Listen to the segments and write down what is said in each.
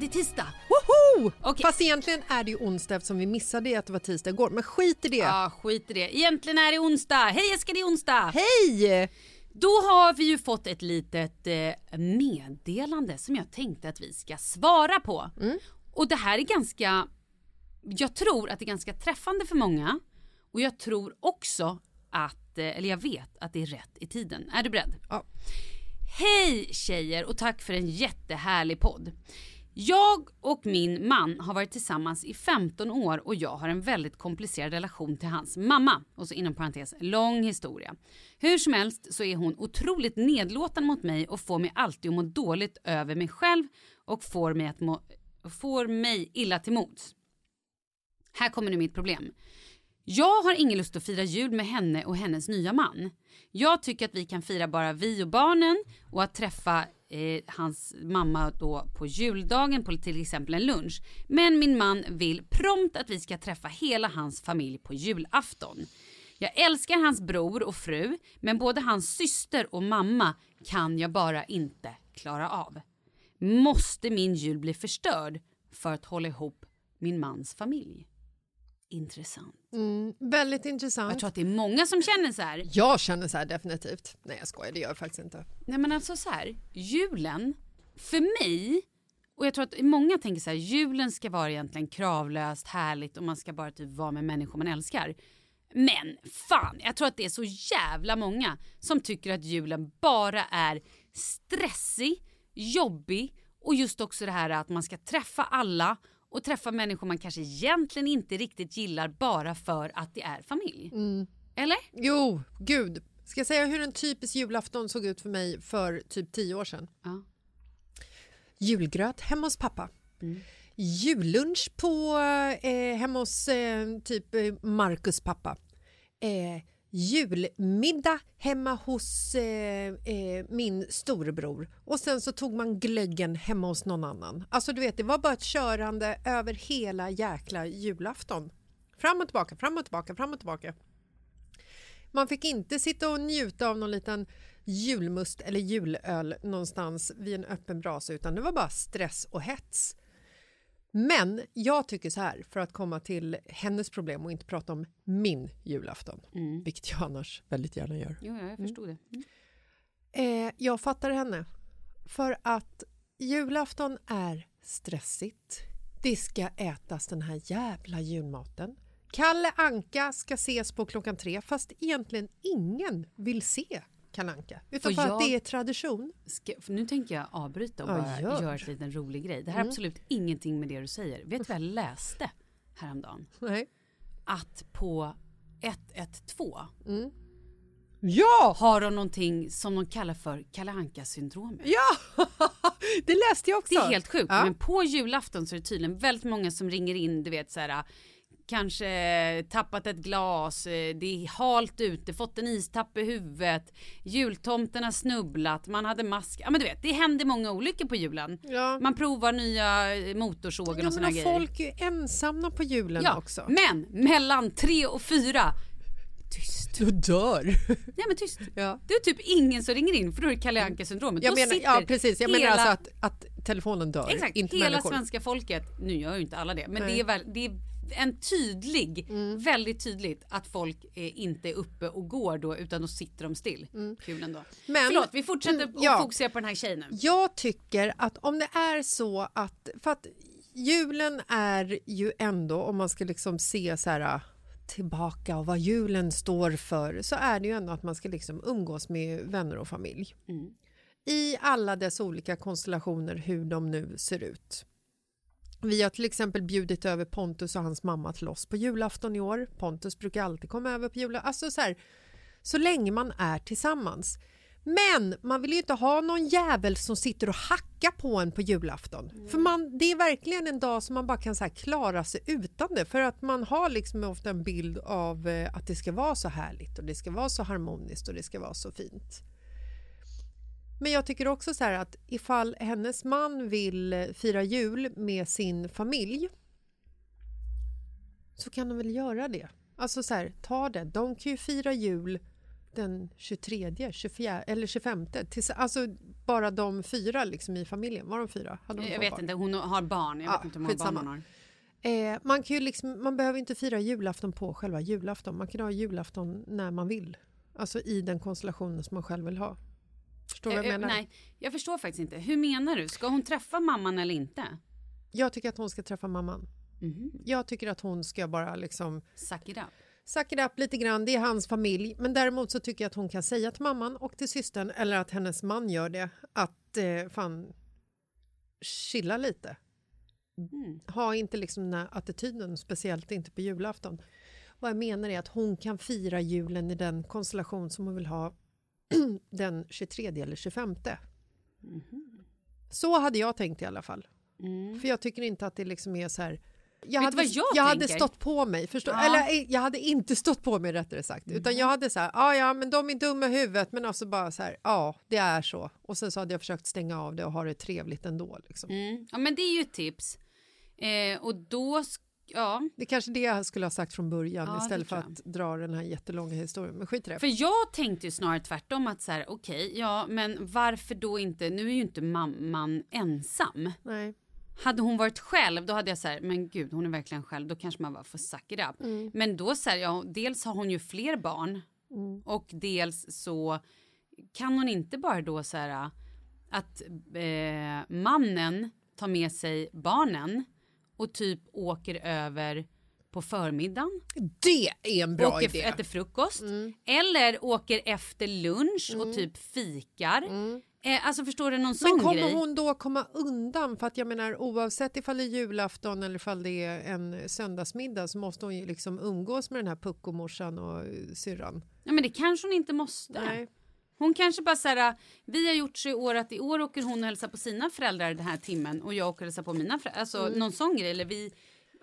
Det är tisdag! Woho! Okej. Fast egentligen är det ju onsdag eftersom vi missade att det var tisdag igår. Men skit i det. Ja, skit i det. Egentligen är det onsdag. Hej Jessica, det är onsdag! Hej! Då har vi ju fått ett litet eh, meddelande som jag tänkte att vi ska svara på. Och det här är ganska, jag tror att det är ganska träffande för många. Och jag tror också att, eh, eller jag vet att det är rätt i tiden. Är du beredd? Ja. Hej tjejer och tack för en jättehärlig podd. Jag och min man har varit tillsammans i 15 år och jag har en väldigt komplicerad relation till hans mamma. Och så inom parentes, lång historia. Hur som helst så är hon otroligt nedlåtande mot mig och får mig alltid att må dåligt över mig själv och får mig, att må, får mig illa till mods. Här kommer nu mitt problem. Jag har ingen lust att fira jul med henne och hennes nya man. Jag tycker att vi kan fira bara vi och barnen och att träffa eh, hans mamma då på juldagen på till exempel en lunch. Men min man vill prompt att vi ska träffa hela hans familj på julafton. Jag älskar hans bror och fru, men både hans syster och mamma kan jag bara inte klara av. Måste min jul bli förstörd för att hålla ihop min mans familj. Intressant. Mm, väldigt intressant. Jag tror att det är många som känner så här. Jag känner så här definitivt. Nej jag skojar, det gör jag faktiskt inte. Nej men alltså så här, julen, för mig, och jag tror att många tänker så här, julen ska vara egentligen kravlöst, härligt och man ska bara typ vara med människor man älskar. Men fan, jag tror att det är så jävla många som tycker att julen bara är stressig, jobbig och just också det här att man ska träffa alla och träffa människor man kanske egentligen inte riktigt gillar bara för att det är familj. Eller? Jo, gud. Ska jag säga hur en typisk julafton såg ut för mig för typ tio år sedan? Ja. Julgröt hemma hos pappa. Jullunch på, eh, hemma hos eh, typ eh, Marcus pappa. Eh, julmiddag hemma hos eh, eh, min storebror och sen så tog man glöggen hemma hos någon annan. Alltså du vet, det var bara ett körande över hela jäkla julafton. Fram och tillbaka, fram och tillbaka, fram och tillbaka. Man fick inte sitta och njuta av någon liten julmust eller julöl någonstans vid en öppen brasa utan det var bara stress och hets. Men jag tycker så här, för att komma till hennes problem och inte prata om min julafton, vilket jag annars väldigt gärna gör. Jo, ja, jag förstod det. Mm. Eh, jag fattar henne. För att julafton är stressigt. Det ska ätas den här jävla julmaten. Kalle Anka ska ses på klockan tre fast egentligen ingen vill se Kalle Anka. Utan Får för att jag- det är tradition. Ska, för nu tänker jag avbryta och Ja, bara gör. göra en liten rolig grej. Det här har absolut ingenting med det du säger. Vet du vad jag läste häromdagen? Nej. Att på 112 Ja! har de någonting som de kallar för Kalle Anka-syndromet. Ja! det läste jag också. Det är helt sjukt. Ja. Men på julafton så är det tydligen väldigt många som ringer in, du vet så här kanske tappat ett glas, eh, det är halt ute, fått en istapp i huvudet, jultomten har snubblat, man hade mask. Ja men du vet, det händer många olyckor på julen. Ja. Man provar nya eh, motorsågar Ja, och såna men grejer. folk är ju ensamma på julen ja, också. men mellan tre och fyra, tyst. Du dör. Nej men tyst. Ja. Det är typ ingen som ringer in för då är det Kalle Anka-syndromet. Jag menar, ja, precis. Jag menar hela- alltså att, att telefonen dör, Exakt, inte hela människor. svenska folket, nu gör ju inte alla det, men Nej. det är, väl, det är en tydlig, Mm. väldigt tydligt att folk eh, inte är uppe och går då utan då sitter de still. Kul ändå. Mm. Men- Förlåt, vi fortsätter Mm, att ja. fokusera på den här tjejen nu. Jag tycker att om det är så att... För att julen är ju ändå, om man ska liksom se så här äh, tillbaka och vad julen står för så är det ju ändå att man ska liksom umgås med vänner och familj. I alla dess olika konstellationer, hur de nu ser ut. Vi har till exempel bjudit över Pontus och hans mamma till oss på julafton i år. Pontus brukar alltid komma över på julafton. Alltså så, här, så länge man är tillsammans. Men man vill ju inte ha någon jävel som sitter och hackar på en på julafton. För man, det är verkligen en dag som man bara kan så här klara sig utan det. För att man har liksom ofta en bild av eh, att det ska vara så härligt och det ska vara så harmoniskt och det ska vara så fint. Men jag tycker också så här att ifall hennes man vill eh, fira jul med sin familj så kan de väl göra det. Alltså så här, ta det. De kan ju fira jul den 23, 24 eller 25. Tills, alltså bara de fyra liksom i familjen. Var de fyra? Hade de Jag vet barn? inte, hon har barn. Jag Ja, vet inte hur många barn hon har. Eh, man, kan ju liksom, man behöver inte fira julafton på själva julafton. Man kan ha julafton när man vill. Alltså i den konstellationen som man själv vill ha. Förstår du vad Eh, jag eh, menar? Nej, jag förstår faktiskt inte. Hur menar du? Ska hon träffa mamman eller inte? Jag tycker att hon ska träffa mamman. Jag tycker att hon ska bara liksom Suck it up. suck it up lite grann. Det är hans familj. Men däremot så tycker jag att hon kan säga till mamman och till systern eller att hennes man gör det att eh, fan chilla lite. Ha inte liksom den här attityden, speciellt inte på julafton. Vad jag menar är att hon kan fira julen i den konstellation som hon vill ha den 23 eller 25. Så hade jag tänkt i alla fall. För jag tycker inte att det liksom är så här... Jag, hade, vad jag hade stått på mig, förstår, Ja. eller eh, jag hade inte stått på mig rättare sagt. Utan jag hade så här, ja ja men de är dumma i huvudet men alltså bara så här, ja det är så. Och sen så hade jag försökt stänga av det och ha det trevligt ändå. Liksom. Mm. Ja men det är ju ett tips. Eh, och då, ja. Det är kanske det jag skulle ha sagt från början Ja, istället för att dra den här jättelånga historien. Men skit i det. För jag tänkte ju snarare tvärtom att så här, okej, ja men varför då inte, nu är ju inte mamman ensam. Nej. hade hon varit själv då hade jag så här, men gud hon är verkligen själv, då kanske man bara får suck it up. Men då så här, ja, dels har hon ju fler barn och dels så kan hon inte bara då så här att eh, mannen tar med sig barnen och typ åker över på förmiddagen. Det är en bra åker, idé. Mm. äter frukost. Eller åker efter lunch och typ fikar. Eh, alltså förstår du någon Men sån kommer grej? hon då komma undan? För att jag menar oavsett ifall det är julafton eller ifall det är en söndagsmiddag så måste hon ju liksom umgås med den här puckomorsan och eh, syrran. Ja men det kanske hon inte måste. Nej. Hon kanske bara såhär, vi har gjort så i år att i år åker hon och hälsar på sina föräldrar den här timmen och jag åker och hälsar på mina föräldrar. Alltså Mm. någon sån grej. Eller vi,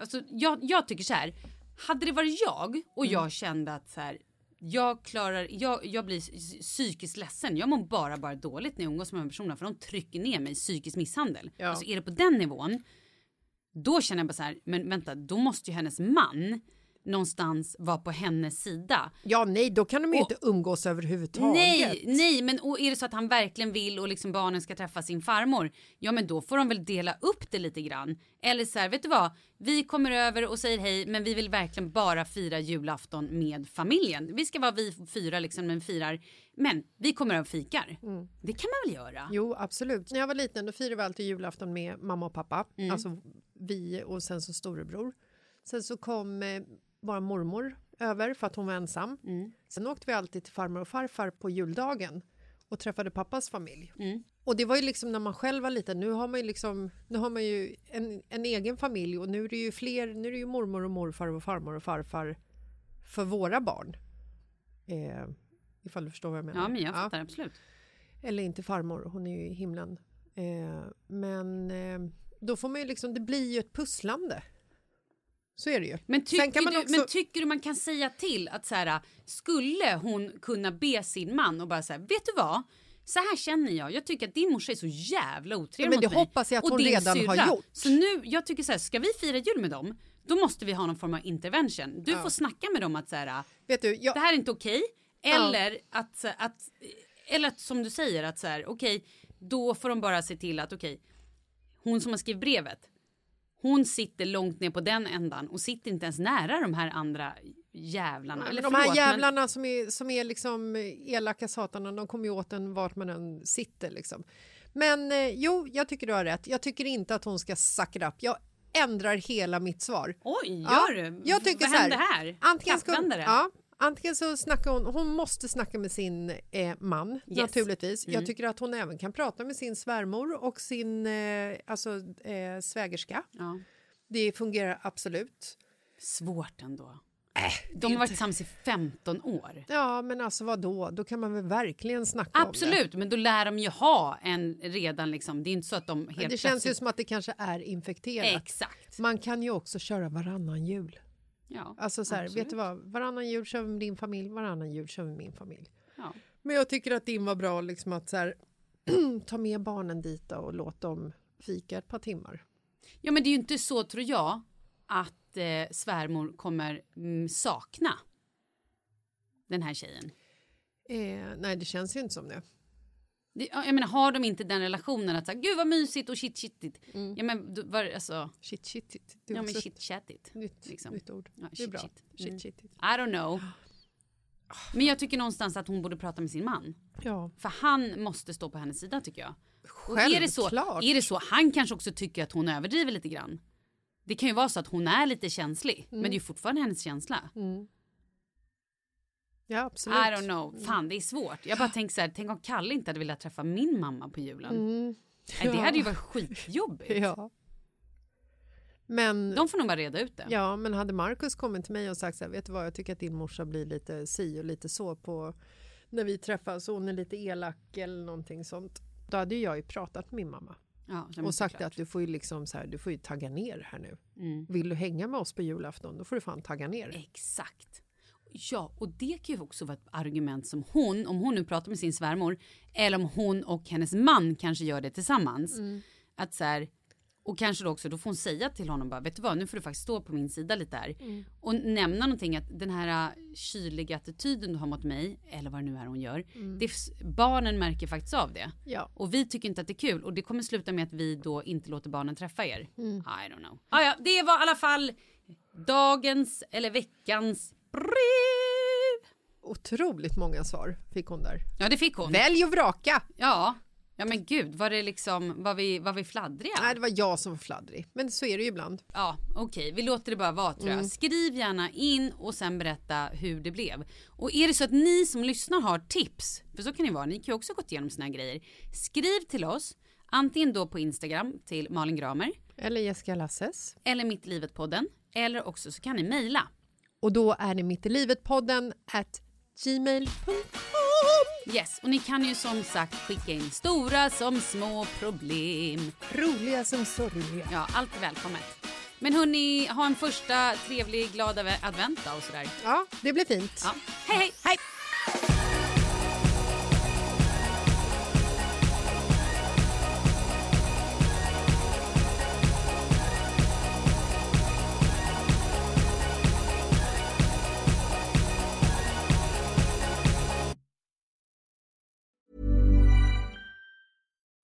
alltså, jag, jag tycker så här. hade det varit jag och Mm. jag kände att så här, jag klarar, jag, jag blir psy- psykiskt ledsen. Jag mår bara, bara dåligt när jag umgås med de här personerna för de trycker ner mig psykisk misshandel. Ja. Alltså är det på den nivån, då känner jag bara så här, men vänta, då måste ju hennes man någonstans vara på hennes sida. Ja, nej, då kan de ju Och- inte umgås överhuvudtaget. Nej, nej, men och är det så att han verkligen vill och liksom barnen ska träffa sin farmor, ja men då får de väl dela upp det lite grann. Eller så här, vet du vad, vi kommer över och säger hej, men vi vill verkligen bara fira julafton med familjen. Vi ska vara vi fyra liksom, men firar, men vi kommer över och fikar. Det kan man väl göra? Jo, absolut. När jag var liten då firade vi alltid julafton med mamma och pappa. Mm. Alltså vi och sen så storebror. Sen så kom vår mormor över för att hon var ensam. Mm. Sen åkte vi alltid till farmor och farfar på juldagen och träffade pappas familj. Mm. Och det var ju liksom när man själv var liten. Nu har man ju liksom, nu har man ju en, en egen familj och nu är det ju fler, nu är det ju mormor och morfar och farmor och farfar för våra barn. Eh, ifall du förstår vad jag menar. Ja, men jag fattar absolut. Eller inte farmor, hon är ju i himlen. Eh, men eh, då får man ju liksom, det blir ju ett pusslande. Så är det ju. Men tycker, du, också- men tycker du man kan säga till att så här, skulle hon kunna be sin man och bara säga, vet du vad? Så här känner jag. Jag tycker att din morsa är så jävla otrevlig Ja, men mot det mig. hoppas jag att Och hon redan har syrra. gjort. Så nu, jag tycker så här, ska vi fira jul med dem? Då måste vi ha någon form av intervention. Du får snacka med dem att så här, Vet du, jag, det här är inte okej. Eller att, att, eller att som du säger att så här, okej, då får de bara se till att okej, hon som har skrivit brevet, hon sitter långt ner på den ändan och sitter inte ens nära de här andra jävlarna. Eller de här förlåt, men- jävlarna som är, som är liksom elaka satarna, de kommer ju åt en vart man än sitter. Liksom. Men eh, jo, jag tycker du har rätt. Jag tycker inte att hon ska suck it up. Jag ändrar hela mitt svar. Oj, gör Ja, du? Jag tycker Vad så här, hände här? Antingen, ska, ja, antingen så snackar hon, hon måste snacka med sin eh, man naturligtvis. Mm. Jag tycker att hon även kan prata med sin svärmor och sin eh, alltså, eh, svägerska. Ja. Det fungerar absolut. Svårt ändå. Äh, De har varit tillsammans i 15 år. Ja, men alltså vad då? Då kan man väl verkligen snacka om det. Absolut, men då lär de ju ha en redan liksom. Det är inte så att de helt Men det känns ju plötsligt- som att det kanske är infekterat. Exakt. Man kan ju också köra varannan jul. Ja, Alltså så här, absolut. vet du vad? Varannan jul kör vi med din familj, varannan jul kör vi med min familj. Ja. Men jag tycker att din var bra liksom att så här, ta med barnen dit och låt dem fika ett par timmar. Ja men det är ju inte så tror jag att eh, svärmor kommer mm, sakna den här tjejen. Eh, nej, det känns ju inte som det. Det, jag menar har de inte den relationen att säga gud vad mysigt och shit shitigt. Ja men du, var, alltså, Shit, shit, shit. Är ja men shit chattigt. Nytt, liksom. nytt ord. Ja, det är shit, bra. shit. Shit, Mm. shit. I don't know. Men jag tycker någonstans att hon borde prata med sin man. Ja, För han måste stå på hennes sida tycker jag. Och är det, så, Självklart. är det så, han kanske också tycker att hon överdriver lite grann. Det kan ju vara så att hon är lite känslig, men det är ju fortfarande hennes känsla. Ja absolut. I don't know, fan det är svårt. Jag bara tänker så här, tänk om Kalle inte hade velat träffa min mamma på julen. Det Ja. hade ju varit skitjobbigt. Ja. Men, De får nog bara reda ut det. ja, men hade Markus kommit till mig och sagt så här, vet du vad, jag tycker att din morsa blir lite si och lite så på när vi träffas hon är lite elak eller någonting sånt. Då hade jag ju pratat med min mamma Ja, och sagt såklart. att du får ju liksom så här, du får ju tagga ner här nu. Mm. Vill du hänga med oss på julafton då får du fan tagga ner. Exakt. Ja, och det kan ju också vara ett argument som hon, om hon nu pratar med sin svärmor, eller om hon och hennes man kanske gör det tillsammans. Mm. Att så här, Och kanske då också, då får hon säga till honom bara, vet du vad, nu får du faktiskt stå på min sida lite här. Mm. Och nämna någonting att den här äh, kyliga attityden du har mot mig, eller vad det nu är hon gör, det, barnen märker faktiskt av det. Mm. Ja. Och vi tycker inte att det är kul och det kommer sluta med att vi då inte låter barnen träffa er. Mm. I don't know. Ah, ja, det var i alla fall dagens eller veckans brev. Otroligt många svar fick hon där. Ja, det fick hon. Välj och vraka! Ja. Ja men gud, var det liksom, var vi, var vi fladdriga? Nej, det var jag som var fladdrig. Men så är det ju ibland. Ja, okej, vi låter det bara vara tror jag. Mm. Skriv gärna in och sen berätta hur det blev. Och är det så att ni som lyssnar har tips, för så kan det vara, ni kan ju också gått igenom såna här grejer. Skriv till oss, antingen då på Instagram till Malin Gramer Eller Jessica Lasses. eller Mitt livet-podden. Eller också så kan ni mejla. Och då är det Mitt i livet-podden at gmail.com. Yes, och ni kan ju som sagt skicka in stora som små problem. Roliga som sorgliga. Ja, allt är välkommet. Men hörni, ha en första trevlig, glad advent då och sådär. Ja, det blir fint. Ja, hej hej! Hej!